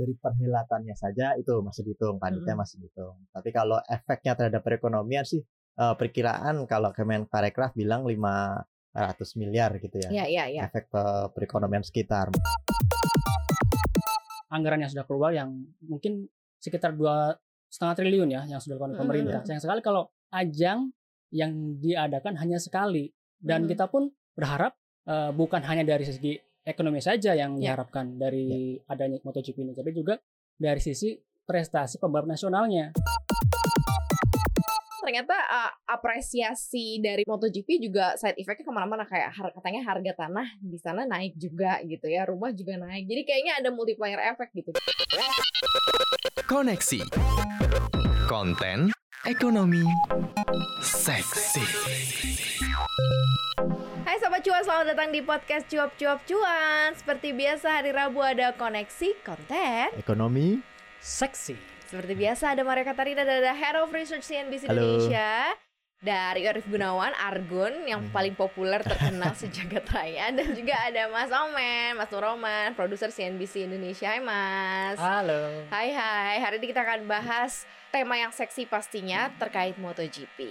dari perhelatannya saja itu masih dihitung, panitia Mm-mm. masih dihitung. Tapi kalau efeknya terhadap perekonomian sih eh, perkiraan kalau Kemenparekraf bilang 500 miliar gitu ya. Iya, iya, iya. Efek pe- perekonomian sekitar. anggaran yang sudah keluar yang mungkin sekitar dua setengah triliun ya yang sudah dilakukan pemerintah. Sayang sekali kalau ajang yang diadakan hanya sekali dan Mm. kita pun berharap eh, bukan hanya dari segi ekonomi saja yang Ya. diharapkan dari adanya MotoGP ini, tapi juga dari sisi prestasi pembalap nasionalnya. Ternyata uh, apresiasi dari MotoGP juga side effect-nya ke mana-mana kayak har- katanya harga tanah di sana naik juga gitu ya, rumah juga naik. Jadi kayaknya ada multiplier effect gitu. Koneksi. Konten ekonomi seksi. Sobat Cuan, selamat datang di podcast Cuap Cuap Cuan. Seperti biasa hari Rabu ada koneksi konten. Ekonomi Seksi. Seperti biasa ada Maria Katarina dan ada Head of Research CNBC Halo. Indonesia. Dari Arif Gunawan, Argun yang Hmm. paling populer terkenal sejagat raya dan juga ada Mas Omen, Mas Roman, produser CNBC Indonesia. Hai Mas. Halo. Hai hai, hari ini kita akan bahas tema yang seksi pastinya terkait MotoGP.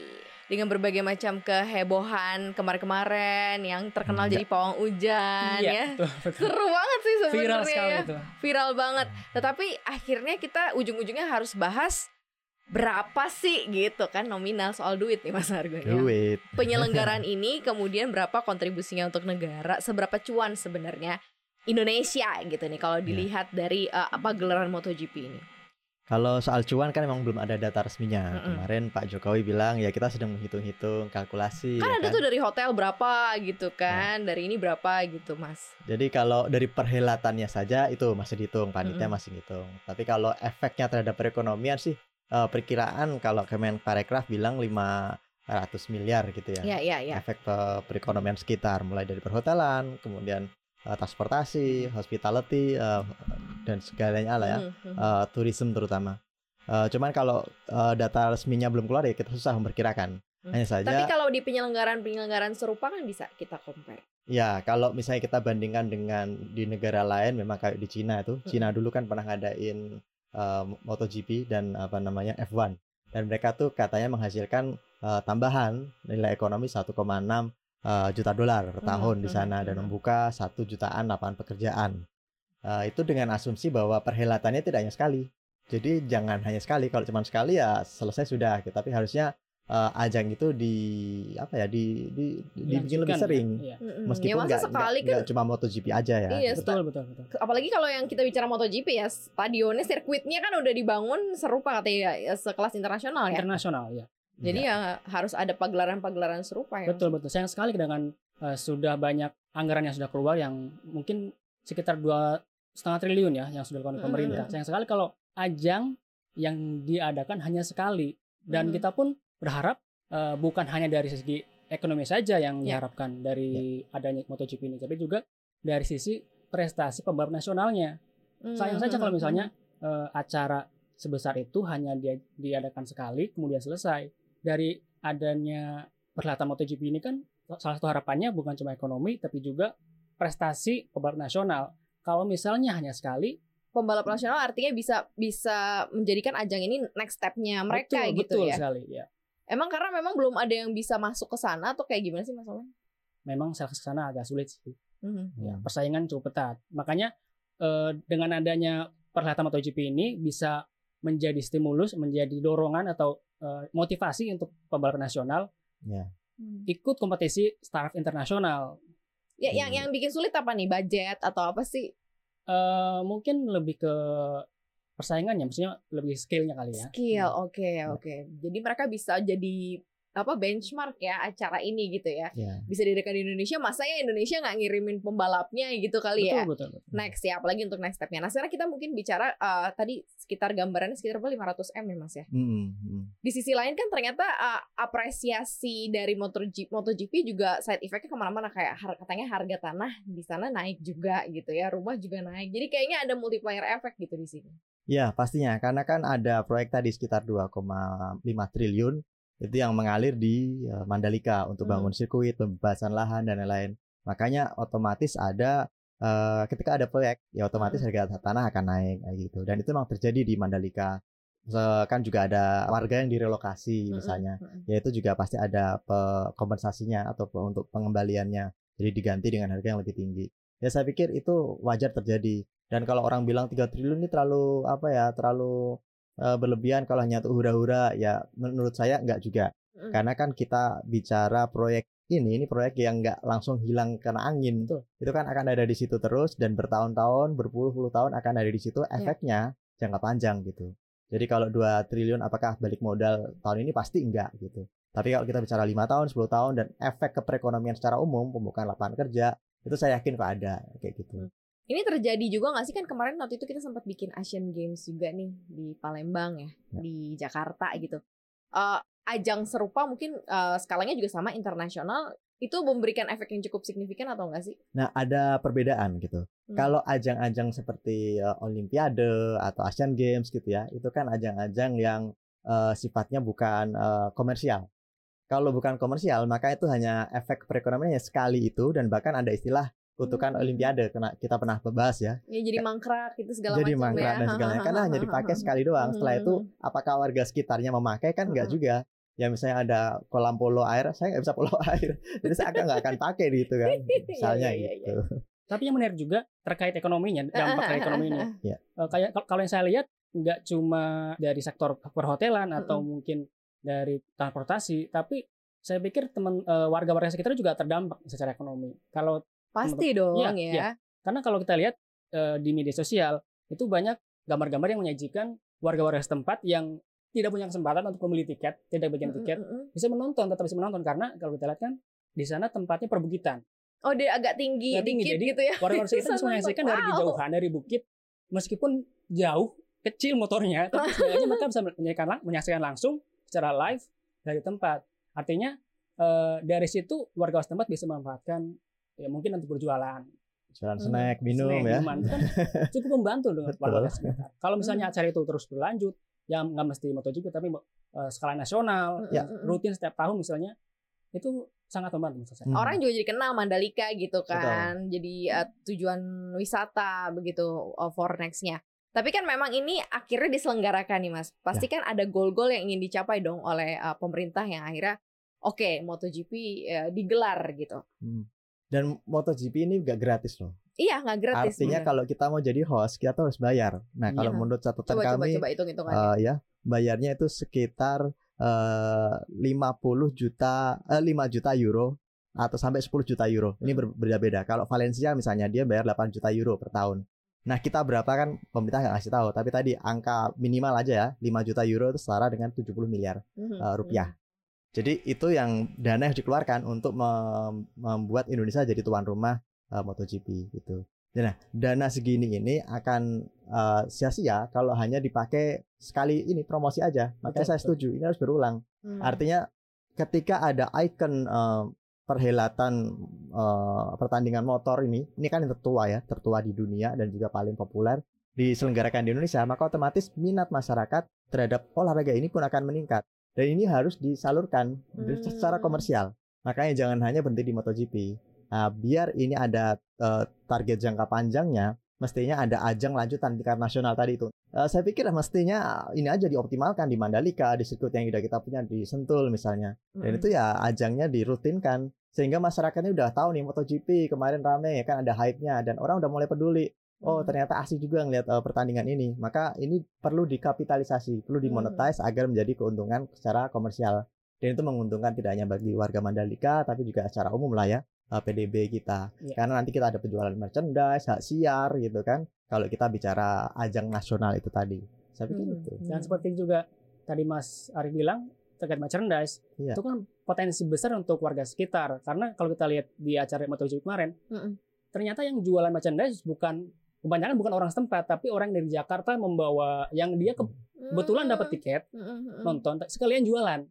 Dengan berbagai macam kehebohan kemarin-kemarin yang terkenal Hmm. jadi pawang hujan ya. Iya, betul, betul. Seru banget sih sebenarnya. Viral sekali ya. itu. Viral banget. Tetapi akhirnya kita ujung-ujungnya harus bahas berapa sih gitu kan nominal soal duit nih Mas Argun ya. duit. Penyelenggaraan ini kemudian berapa kontribusinya untuk negara, seberapa cuan sebenarnya Indonesia gitu nih kalau dilihat dari eh, apa gelaran MotoGP ini. Kalau soal cuan kan memang belum ada data resminya. Mm-mm. Kemarin Pak Jokowi bilang ya kita sedang menghitung-hitung kalkulasi. Kan ya ada tuh dari hotel berapa gitu kan, dari ini berapa gitu Mas. Jadi kalau dari perhelatannya saja itu masih dihitung, panitia Mm-mm. masih dihitung. Tapi kalau efeknya terhadap perekonomian sih eh, perkiraan kalau Kemenparekraf bilang 500 miliar gitu ya. Iya iya iya. Efek pe- perekonomian sekitar mulai dari perhotelan, kemudian eh, transportasi, hospitality eh, dan segalanya lah ya. Hmm, hmm. eh, tourism terutama. Eh, cuman kalau eh, data resminya belum keluar ya kita susah memperkirakan. Hmm. Hanya saja Tapi kalau di penyelenggaraan-penyelenggaraan serupa kan bisa kita compare. Ya, kalau misalnya kita bandingkan dengan di negara lain, memang kayak di Cina itu, Cina dulu kan pernah ngadain eh, MotoGP dan apa namanya F1, dan mereka tuh katanya menghasilkan eh, tambahan nilai ekonomi 1,6 eh, juta dolar per Hmm, tahun di hmm, sana dan hmm. membuka satu jutaan lapangan pekerjaan. Eh, itu dengan asumsi bahwa perhelatannya tidak hanya sekali. Jadi jangan hanya sekali. Kalau cuma sekali ya selesai sudah. Tapi harusnya eh, ajang itu di apa ya di, di dibikin lebih ya. sering Iya. Meskipun ya masa nggak sekali nggak- kan cuma MotoGP aja ya. Iya, Betul, betul, betul. apalagi kalau yang kita bicara MotoGP ya stadionnya sirkuitnya kan udah dibangun serupa katanya ya, sekelas internasional ya. Internasional ya. Jadi ya harus ada pagelaran-pagelaran serupa ya. Betul betul. Sayang sekali dengan eh, sudah banyak anggaran yang sudah keluar yang mungkin sekitar dua setengah triliun ya yang sudah dilakukan Mm-mm. pemerintah. Sayang sekali kalau ajang yang diadakan hanya sekali dan Mm. kita pun berharap eh, bukan hanya dari segi ekonomi saja yang Ya. diharapkan dari adanya MotoGP ini, tapi juga dari sisi prestasi pembalap nasionalnya. Hmm, Sayang saja hmm, kalau hmm, misalnya eh, acara sebesar itu hanya dia, diadakan sekali kemudian selesai. Dari adanya perhelatan MotoGP ini kan salah satu harapannya bukan cuma ekonomi tapi juga prestasi pembalap nasional. Kalau misalnya hanya sekali, pembalap nasional artinya bisa bisa menjadikan ajang ini next stepnya mereka betul, gitu betul ya. sekali ya. Emang karena memang belum ada yang bisa masuk ke sana atau kayak gimana sih Mas? Memang saya ke sana agak sulit sih. Mhm. Ya, Hmm. persaingan cukup ketat. Makanya eh, dengan adanya perhelatan MotoGP ini bisa menjadi stimulus, menjadi dorongan atau eh, motivasi untuk pembalap nasional ikut kompetisi startup internasional. Ya, yang Hmm. yang bikin sulit apa nih? Budget atau apa sih? Eh, mungkin lebih ke persaingannya, maksudnya lebih skillnya kali ya. Skill. Oke, oke. Jadi mereka bisa jadi apa benchmark ya acara ini gitu ya. Ya. Bisa diadakan di Indonesia, masa ya Indonesia nggak ngirimin pembalapnya gitu kali betul, ya? betul, betul. Next ya, apalagi untuk next stepnya. Nah sekarang kita mungkin bicara eh, tadi sekitar gambarannya sekitar berapa 500 m ya mas ya. Mm, mm. Di sisi lain kan ternyata eh, apresiasi dari MotoGP, MotoGP juga side effect-nya ke mana-mana kayak har- katanya harga tanah di sana naik juga gitu ya, rumah juga naik. Jadi kayaknya ada multiplier effect gitu di sini. Ya pastinya karena kan ada proyek tadi sekitar 2,5 triliun itu yang mengalir di Mandalika untuk Hmm. bangun sirkuit, pembebasan lahan dan lain-lain. Makanya otomatis ada eh, ketika ada proyek ya otomatis harga tanah akan naik kayak gitu. Dan itu memang terjadi di Mandalika. Kan juga ada warga yang direlokasi misalnya. Mm-mm. ya itu juga pasti ada pe- kompensasinya atau untuk pengembaliannya. Jadi diganti dengan harga yang lebih tinggi. Ya saya pikir itu wajar terjadi. Dan kalau orang bilang 3 triliun ini terlalu apa ya terlalu eh, berlebihan kalau hanya untuk hura-hura ya menurut saya enggak juga. Mm. karena kan kita bicara proyek ini ini proyek yang nggak langsung hilang karena angin. Betul. itu kan akan ada di situ terus dan bertahun-tahun berpuluh-puluh tahun akan ada di situ Iya. efeknya jangka panjang gitu. Jadi kalau 2 triliun apakah balik modal tahun ini? Pasti enggak gitu. Tapi kalau kita bicara lima tahun 10 tahun dan efek ke perekonomian secara umum pembukaan lapangan kerja itu saya yakin kok ada kayak gitu Ini terjadi juga nggak sih kan kemarin waktu itu kita sempat bikin Asian Games juga nih di Palembang ya, Ya. di Jakarta gitu. Eh, ajang serupa mungkin eh, skalanya juga sama internasional itu memberikan efek yang cukup signifikan atau enggak sih? nah ada perbedaan gitu Hmm. kalau ajang-ajang seperti eh, Olimpiade atau Asian Games gitu ya itu kan ajang-ajang yang eh, sifatnya bukan eh, komersial kalau bukan komersial maka itu hanya efek perekonomiannya sekali itu dan bahkan ada istilah kutukan Hmm. Olimpiade kena kita pernah bahas ya Ya jadi mangkrak itu segala jadi macam mangkrak ya. dan segalanya karena hanya dipakai sekali doang setelah itu apakah warga sekitarnya memakai kan enggak Hmm. juga ya misalnya ada kolam polo air saya nggak bisa polo air jadi saya akan nggak akan pakai gitu kan misalnya Iya, iya, iya, gitu Tapi yang menarik juga terkait ekonominya, dampak dari ekonominya. Iya. Eh, kayak kal- kalau yang saya lihat nggak cuma dari sektor perhotelan atau mungkin dari transportasi, tapi saya pikir teman eh, warga-warga sekitar juga terdampak secara ekonomi. Kalau Pasti dong Iya, ya. iya. karena kalau kita lihat eh, di media sosial itu banyak gambar-gambar yang menyajikan warga-warga setempat yang tidak punya kesempatan untuk membeli tiket, tidak Mm, tiket, mm, mm. bisa menonton, tetap bisa menonton karena kalau kita lihat kan di sana tempatnya perbukitan. Oh dia agak tinggi Agak tinggi, jadi gitu ya. Warga-warga sekitar bisa menyaksikan nonton. dari Wow. kejauhan dari bukit, meskipun jauh kecil motornya, tapi sebenarnya mereka bisa menyaksikan, lang- menyaksikan langsung secara live dari tempat. Artinya eh, dari situ warga setempat bisa memanfaatkan ya mungkin untuk berjualan, jalan Hmm. snack minum snack, ya minuman. Itu kan cukup membantu Betul. warga sekitar. Kalau misalnya Hmm. acara itu terus berlanjut, yang nggak mesti MotoGP tapi eh, skala nasional, Ya. rutin setiap tahun misalnya, itu sangat membantu menurut saya. Hmm. Orang juga jadi kenal Mandalika gitu kan. Jadi uh, tujuan wisata begitu uh, for next-nya. Tapi kan memang ini akhirnya diselenggarakan nih Mas. Pasti kan ada goal-goal yang ingin dicapai dong oleh uh, pemerintah yang akhirnya oke MotoGP uh, digelar gitu. Hmm. Dan MotoGP ini nggak gratis loh Iya nggak gratis. artinya bener. kalau kita mau jadi host kita tuh harus bayar nah kalau Iya. menurut catatan coba coba kami coba hitung hitungannya. eh, ya bayarnya itu sekitar eh, 50 juta eh, 5 juta euro atau sampai 10 juta euro. Ini ber- berbeda-beda. Kalau Valencia misalnya dia bayar 8 juta euro per tahun. Nah kita berapa kan pemerintah nggak ngasih tahu. Tapi tadi angka minimal aja ya 5 juta euro itu setara dengan 70 miliar eh, rupiah. Jadi itu yang dana yang dikeluarkan untuk mem- membuat Indonesia jadi tuan rumah eh, MotoGP gitu. Nah, dana segini ini akan eh, sia-sia kalau hanya dipakai sekali ini promosi aja. Makanya Betul, saya betul. setuju. Ini harus berulang. mhm. Artinya ketika ada ikon eh, perhelatan eh, pertandingan motor ini, ini kan yang tertua ya, tertua di dunia dan juga paling populer diselenggarakan di Indonesia, maka otomatis minat masyarakat terhadap olahraga ini pun akan meningkat. Dan ini harus disalurkan Hmm. secara komersial. Makanya jangan hanya berhenti di MotoGP. Nah, biar ini ada eh, target jangka panjangnya, mestinya ada ajang lanjutan tingkat nasional tadi itu. Eh, saya pikir mestinya ini aja dioptimalkan di Mandalika, di sirkuit yang sudah kita punya di Sentul misalnya. Dan Mhm. itu ya ajangnya dirutinkan sehingga masyarakatnya udah tahu nih MotoGP kemarin rame kan ada hype-nya dan orang udah mulai peduli. Oh, Mhm. ternyata asik juga ngelihat eh, pertandingan ini. Maka ini perlu dikapitalisasi, perlu dimonetize agar menjadi keuntungan secara komersial. Dan itu menguntungkan tidak hanya bagi warga Mandalika tapi juga secara umum lah ya eh, PDB kita. Iya. Karena nanti kita ada penjualan merchandise, hak siar gitu kan. Kalau kita bicara ajang nasional itu tadi. Saya pikir Mhm. itu. Dan seperti juga tadi Mas Arif bilang terkait merchandise, Iya. itu kan potensi besar untuk warga sekitar. Karena kalau kita lihat di acara MotoGP kemarin, Mhm. ternyata yang jualan merchandise bukan kebanyakan bukan orang setempat, tapi orang dari Jakarta membawa yang dia ke- kebetulan dapat tiket Mhm, mhm. nonton sekalian jualan.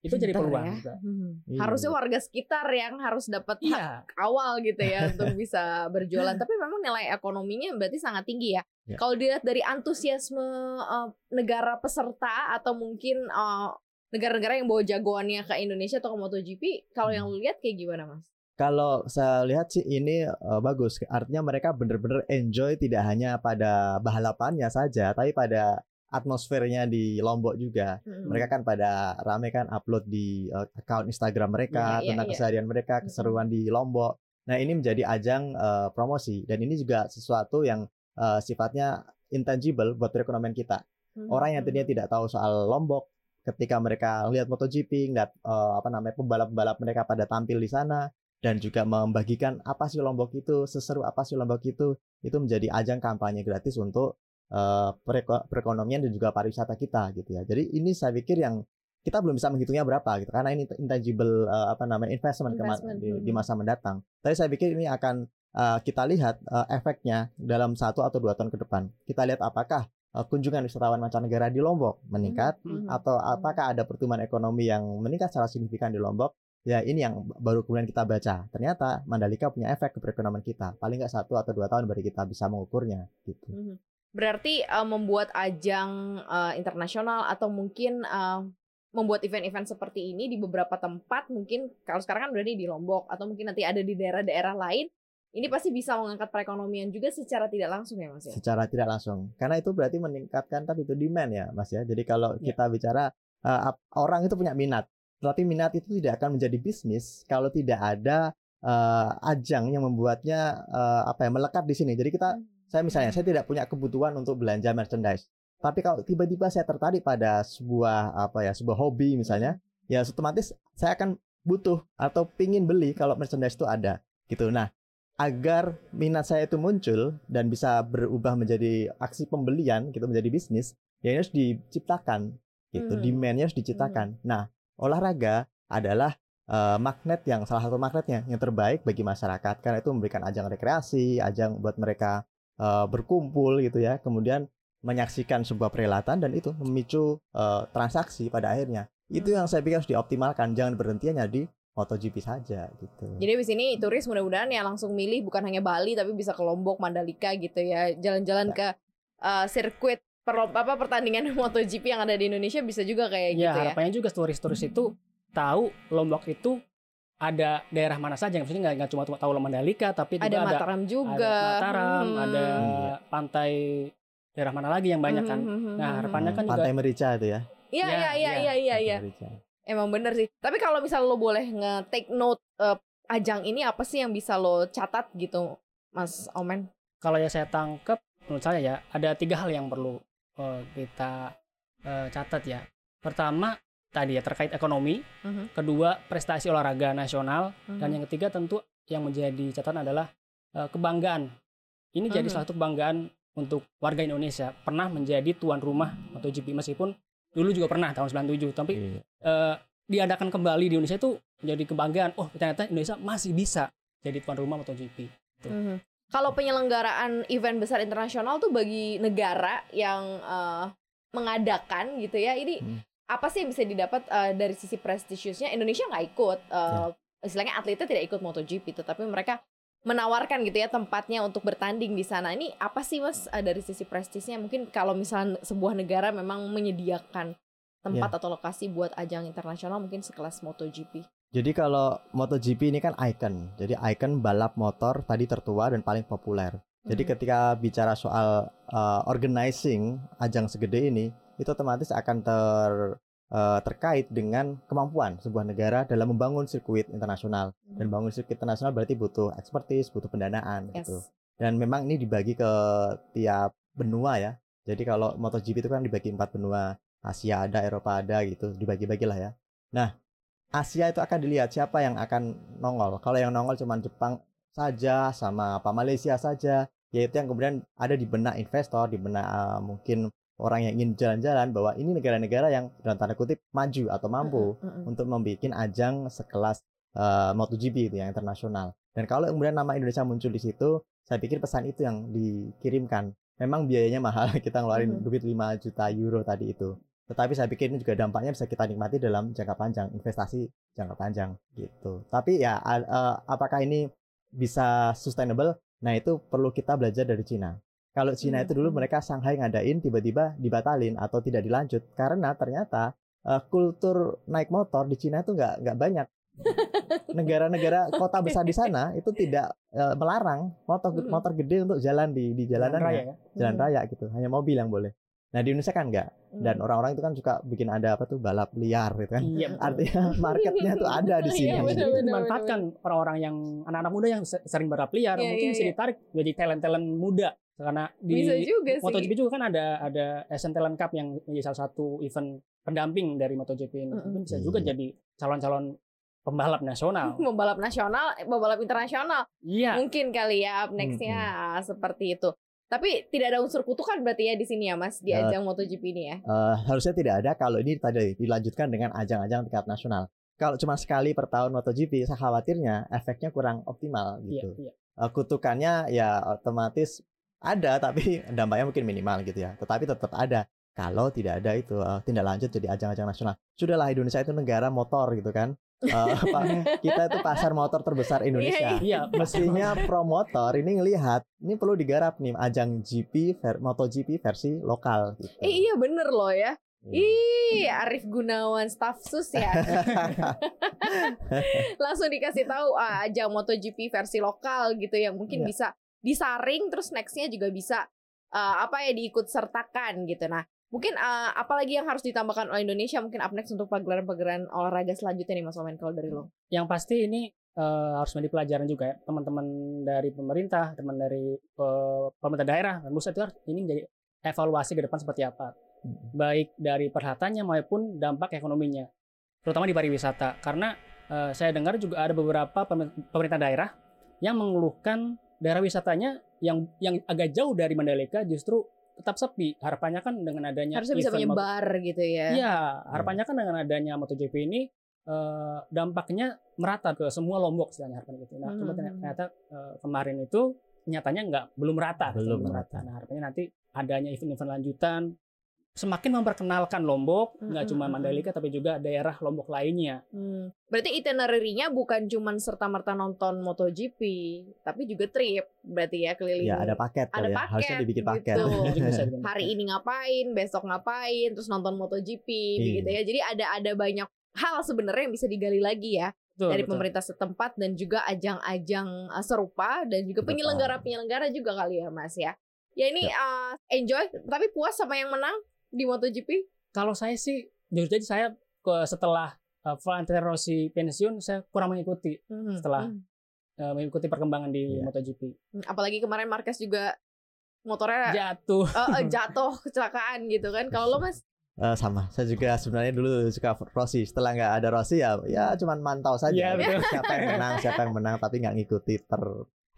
Itu jadi peluang ya. juga. Mhm. Iya. Harusnya warga sekitar yang harus dapat hak Iya, awal gitu ya untuk bisa berjualan. Tapi memang nilai ekonominya berarti sangat tinggi ya. Ya. Kalau dilihat dari antusiasme eh, negara peserta atau mungkin eh, negara-negara yang bawa jagoannya ke Indonesia atau ke MotoGP, kalau yang lu lihat kayak gimana mas? Kalau saya lihat sih ini uh, bagus. Artinya mereka benar-benar enjoy tidak hanya pada balapannya saja, tapi pada atmosfernya di Lombok juga. Mm-mm. Mereka kan pada rame kan upload di uh, account Instagram mereka Iya, iya, tentang iya. keseharian mereka, keseruan di Lombok. Nah, ini menjadi ajang uh, promosi dan ini juga sesuatu yang uh, sifatnya intangible buat perekonomian kita. Mhm, Orang yang tadinya tidak tahu soal Lombok ketika mereka lihat MotoGP, lihat eh, apa namanya pembalap-pembalap mereka pada tampil di sana dan juga membagikan apa sih Lombok itu, seseru apa sih Lombok itu, itu menjadi ajang kampanye gratis untuk pereko- perekonomian dan juga pariwisata kita gitu ya. Jadi ini saya pikir yang kita belum bisa menghitungnya berapa gitu karena ini intangible eh, apa namanya investment, Investment, di, di mhm. masa mendatang. Tapi saya pikir ini akan eh, kita lihat eh, efeknya dalam satu atau dua tahun ke depan. Kita lihat apakah kunjungan wisatawan mancanegara di Lombok meningkat Mhm. atau apakah ada pertumbuhan ekonomi yang meningkat secara signifikan di Lombok ya ini yang baru kemudian kita baca ternyata Mandalika punya efek ke perekonomian kita paling nggak satu atau dua tahun baru kita bisa mengukurnya gitu Mhm. Berarti eh, membuat ajang eh, internasional atau mungkin eh, membuat event-event seperti ini di beberapa tempat mungkin kalau sekarang kan berarti di Lombok atau mungkin nanti ada di daerah-daerah lain ini pasti bisa mengangkat perekonomian juga secara tidak langsung ya Mas ya. secara tidak langsung karena itu berarti meningkatkan tadi itu demand ya Mas ya jadi kalau Ya. kita bicara ap- orang itu punya minat tetapi minat itu tidak akan menjadi bisnis kalau tidak ada eh, ajang yang membuatnya eh, apa ya melekat di sini. Jadi kita saya misalnya saya tidak punya kebutuhan untuk belanja merchandise. Tapi kalau tiba-tiba saya tertarik pada sebuah apa ya sebuah hobi misalnya ya otomatis saya akan butuh atau pingin beli kalau merchandise itu ada gitu. Nah agar minat saya itu muncul dan bisa berubah menjadi aksi pembelian gitu menjadi bisnis ya ini harus diciptakan gitu. Hmm. demandnya harus diciptakan. Nah olahraga adalah eh, magnet yang salah satu magnetnya yang terbaik bagi masyarakat. Karena itu memberikan ajang rekreasi ajang buat mereka eh, berkumpul gitu ya. Kemudian menyaksikan sebuah perhelatan dan itu memicu eh, transaksi pada akhirnya. Itu yang saya pikir harus dioptimalkan. Jangan berhenti hanya di MotoGP saja gitu. Jadi di sini turis mudah-mudahan ya langsung milih bukan hanya Bali tapi bisa ke Lombok, Mandalika gitu ya. Jalan-jalan Ya. ke eh, sirkuit perlo- apa pertandingan MotoGP yang ada di Indonesia bisa juga kayak ya gitu ya. harapannya juga turis-turis itu tahu Lombok itu ada daerah mana saja maksudnya nggak cuma tahu Mandalika tapi juga Ada ada Mataram juga. ada Mataram Hmm. ada pantai daerah mana lagi yang banyak kan Hmm, hmm, hmm, nah hmm, harapannya hmm. kan juga Pantai Merica itu ya Iya Ya, iya iya ya. iya iya iya. Merica. Emang bener sih. Tapi kalau misal lo boleh nge-take note eh, ajang ini apa sih yang bisa lo catat gitu, Mas Omen? kalau yang saya tangkap menurut saya ya ada tiga hal yang perlu eh, kita eh, catat ya. Pertama tadi ya terkait ekonomi. Mhm, kedua prestasi olahraga nasional. Dan mhm. yang ketiga tentu yang menjadi catatan adalah eh, kebanggaan. Ini jadi Mhm. salah satu kebanggaan untuk warga Indonesia. Pernah menjadi tuan rumah MotoGP meskipun dulu juga pernah tahun 97 tapi Iya. eh, diadakan kembali di Indonesia itu jadi kebanggaan. Oh ternyata Indonesia masih bisa jadi tuan rumah MotoGP Mhm. Kalau penyelenggaraan event besar internasional tuh bagi negara yang eh, mengadakan gitu ya, ini Hmm. apa sih yang bisa didapat eh, dari sisi prestisiusnya? Indonesia nggak ikut, eh, istilahnya atletnya tidak ikut MotoGP, tetapi mereka menawarkan gitu ya tempatnya untuk bertanding di sana. Ini apa sih mas eh, dari sisi prestisnya? Mungkin kalau misalnya sebuah negara memang menyediakan tempat atau lokasi buat ajang internasional mungkin sekelas MotoGP. Jadi kalau MotoGP ini kan icon. Jadi icon balap motor tadi tertua dan paling populer. Jadi Mhm. ketika bicara soal uh, organizing ajang segede ini, itu otomatis akan ter uh, terkait dengan kemampuan sebuah negara dalam membangun sirkuit internasional. Dan bangun sirkuit internasional berarti butuh expertise, butuh pendanaan Yes. gitu. Dan memang ini dibagi ke tiap benua ya. Jadi kalau MotoGP itu kan dibagi empat benua. Asia ada, Eropa ada gitu, dibagi-bagilah ya. Nah, Asia itu akan dilihat siapa yang akan nongol. Kalau yang nongol cuma Jepang saja sama apa Malaysia saja, yaitu yang kemudian ada di benak investor, di benak uh, mungkin orang yang ingin jalan-jalan bahwa ini negara-negara yang dalam tanda kutip maju atau mampu Mm-mm, mm-mm. untuk membuat ajang sekelas uh, MotoGP itu yang internasional. Dan kalau kemudian nama Indonesia muncul di situ, saya pikir pesan itu yang dikirimkan. Memang biayanya mahal, kita ngeluarin duit 5 juta euro tadi itu. Tetapi saya pikir ini juga dampaknya bisa kita nikmati dalam jangka panjang, investasi jangka panjang gitu. Tapi ya eh, apakah ini bisa sustainable? Nah, itu perlu kita belajar dari Cina. Kalau Cina Hmm, itu dulu hmm. mereka Shanghai ngadain tiba-tiba dibatalin atau tidak dilanjut karena ternyata eh, kultur naik motor di Cina itu nggak nggak banyak negara-negara kota besar di sana itu tidak eh, melarang motor Mm-mm. motor gede untuk jalan di di jalanan raya ya. jalan Hmm. raya gitu hanya mobil yang boleh nah di Indonesia kan enggak dan Hmm. orang-orang itu kan suka bikin ada apa tuh balap liar gitu kan Iya. betul. artinya marketnya tuh ada di sini Iya, Jadi benar, itu benar, dimanfaatkan orang-orang yang anak-anak muda yang se- sering balap liar Iya, mungkin iya, bisa iya. ditarik jadi talent-talent muda karena di bisa juga sih. MotoGP juga kan ada ada Asian Talent Cup yang menjadi salah satu event pendamping dari MotoGP ini. Mm-mm. Mungkin bisa juga Iya. jadi calon-calon pembalap nasional. Pembalap nasional, eh, pembalap internasional. Iya. Mungkin kali ya up next-nya ah, seperti itu. Tapi tidak ada unsur kutukan berarti ya di sini ya Mas di Ya. ajang MotoGP ini ya. Eh, harusnya tidak ada kalau ini tadi dilanjutkan dengan ajang-ajang tingkat nasional kalau cuma sekali per tahun MotoGP saya khawatirnya efeknya kurang optimal Iya, gitu iya. Eh, kutukannya ya otomatis ada tapi dampaknya mungkin minimal gitu ya tetapi tetap ada kalau tidak ada itu eh, tindak lanjut jadi ajang-ajang nasional sudahlah Indonesia itu negara motor gitu kan Eh, apa, kita itu pasar motor terbesar Indonesia Iya, mestinya promotor ini ngelihat ini perlu digarap nih ajang GP ver, MotoGP versi lokal gitu. Eh, iya bener loh ya. Iya. Ih, Arif Gunawan staff sus ya. Langsung dikasih tahu ah, ajang MotoGP versi lokal gitu yang mungkin Iya. bisa disaring terus nextnya juga bisa ah, apa ya diikut sertakan gitu. Nah, mungkin ah, apalagi yang harus ditambahkan oleh Indonesia mungkin up next untuk pagelaran-pagelaran olahraga selanjutnya nih Mas Omen kalau dari lo. Yang pasti ini eh, harus menjadi pelajaran juga ya teman-teman dari pemerintah, teman dari eh, pemerintah daerah dan pusat itu harus ini menjadi evaluasi ke depan seperti apa. Baik dari perhatiannya maupun dampak ekonominya. Terutama di pariwisata karena eh, saya dengar juga ada beberapa pemer- pemerintah daerah yang mengeluhkan daerah wisatanya yang yang agak jauh dari Mandalika justru tetap sepi. Harapannya kan dengan adanya Harusnya bisa menyebar gitu ya. Iya, harapannya kan dengan adanya MotoGP ini eh, dampaknya merata ke semua Lombok istilahnya harapannya gitu. Nah, cuma Hmm. ternyata eh, kemarin itu nyatanya nggak belum rata, Belum rata. Nah, harapannya nanti adanya event-event lanjutan semakin memperkenalkan Lombok, nggak Hmm, cuma hmm, Mandalika tapi juga daerah Lombok lainnya. Hmm. Berarti itinerary-nya bukan cuma serta-merta nonton MotoGP, tapi juga trip. Berarti ya keliling. ya ada paket Ada ya. paket, harusnya dibikin paket gitu. Itu juga bisa dibikin. Hari ini ngapain, besok ngapain, terus nonton MotoGP Iya. begitu ya. Jadi ada ada banyak hal sebenarnya yang bisa digali lagi ya Betul, dari betul. pemerintah setempat dan juga ajang-ajang uh, serupa dan juga penyelenggara-penyelenggara juga kali ya Mas ya. Ya ini uh, enjoy tapi puas sama yang menang di MotoGP. Kalau saya sih jujur jadi saya ke- setelah uh, Valentino Rossi pensiun saya kurang mengikuti Hmm, Setelah- hmm. uh, mengikuti perkembangan di Iya. MotoGP. Hmm, Apalagi kemarin Marquez juga motornya Jatuh. eh, eh, jatuh kecelakaan gitu kan. Kalau lo Mas Eh, sama saya juga sebenarnya dulu suka Rossi setelah nggak ada Rossi ya ya cuman mantau saja Iya, gitu. betul. siapa yang menang siapa yang menang tapi nggak ngikuti per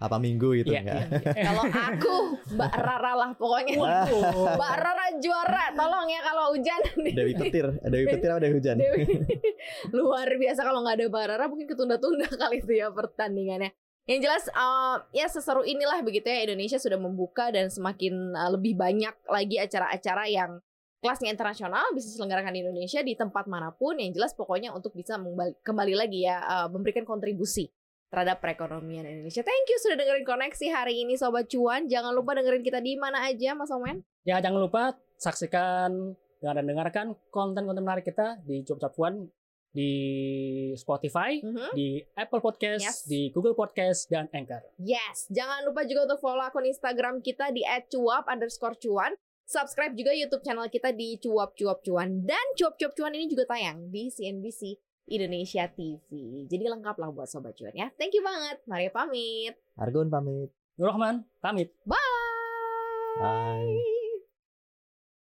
apa minggu gitu Iya, enggak iya. kalau aku Mbak Rara lah pokoknya. Waduh. Mbak Rara juara, tolong ya kalau hujan. Dewi Petir Dewi Petir apa Dewi Hujan Dewi. Luar biasa kalau nggak ada Mbak Rara mungkin ketunda-tunda kali itu ya pertandingannya. Yang jelas eh, ya seseru inilah begitu ya Indonesia sudah membuka dan semakin eh, lebih banyak lagi acara-acara yang kelasnya internasional bisa diselenggarakan di Indonesia di tempat mana pun yang jelas pokoknya untuk bisa kembali lagi ya eh, memberikan kontribusi terhadap perekonomian Indonesia. Thank you sudah dengerin koneksi hari ini Sobat Cuan. Jangan lupa dengerin kita di mana aja Mas Omen. Ya jangan lupa saksikan dan dengarkan konten-konten menarik kita di Cuap One di Spotify, Mhm. di Apple Podcast, Yes. di Google Podcast dan Anchor. Yes, jangan lupa juga untuk follow akun Instagram kita di @cuap underscore cuan. Subscribe juga YouTube channel kita di cuap cuap cuan dan cuap cuap cuan ini juga tayang di CNBC Indonesia TV. Jadi lengkap lah buat sobat cuan ya. Thank you banget. Mari pamit. Argun pamit Nur Rahman, pamit. Bye. Bye.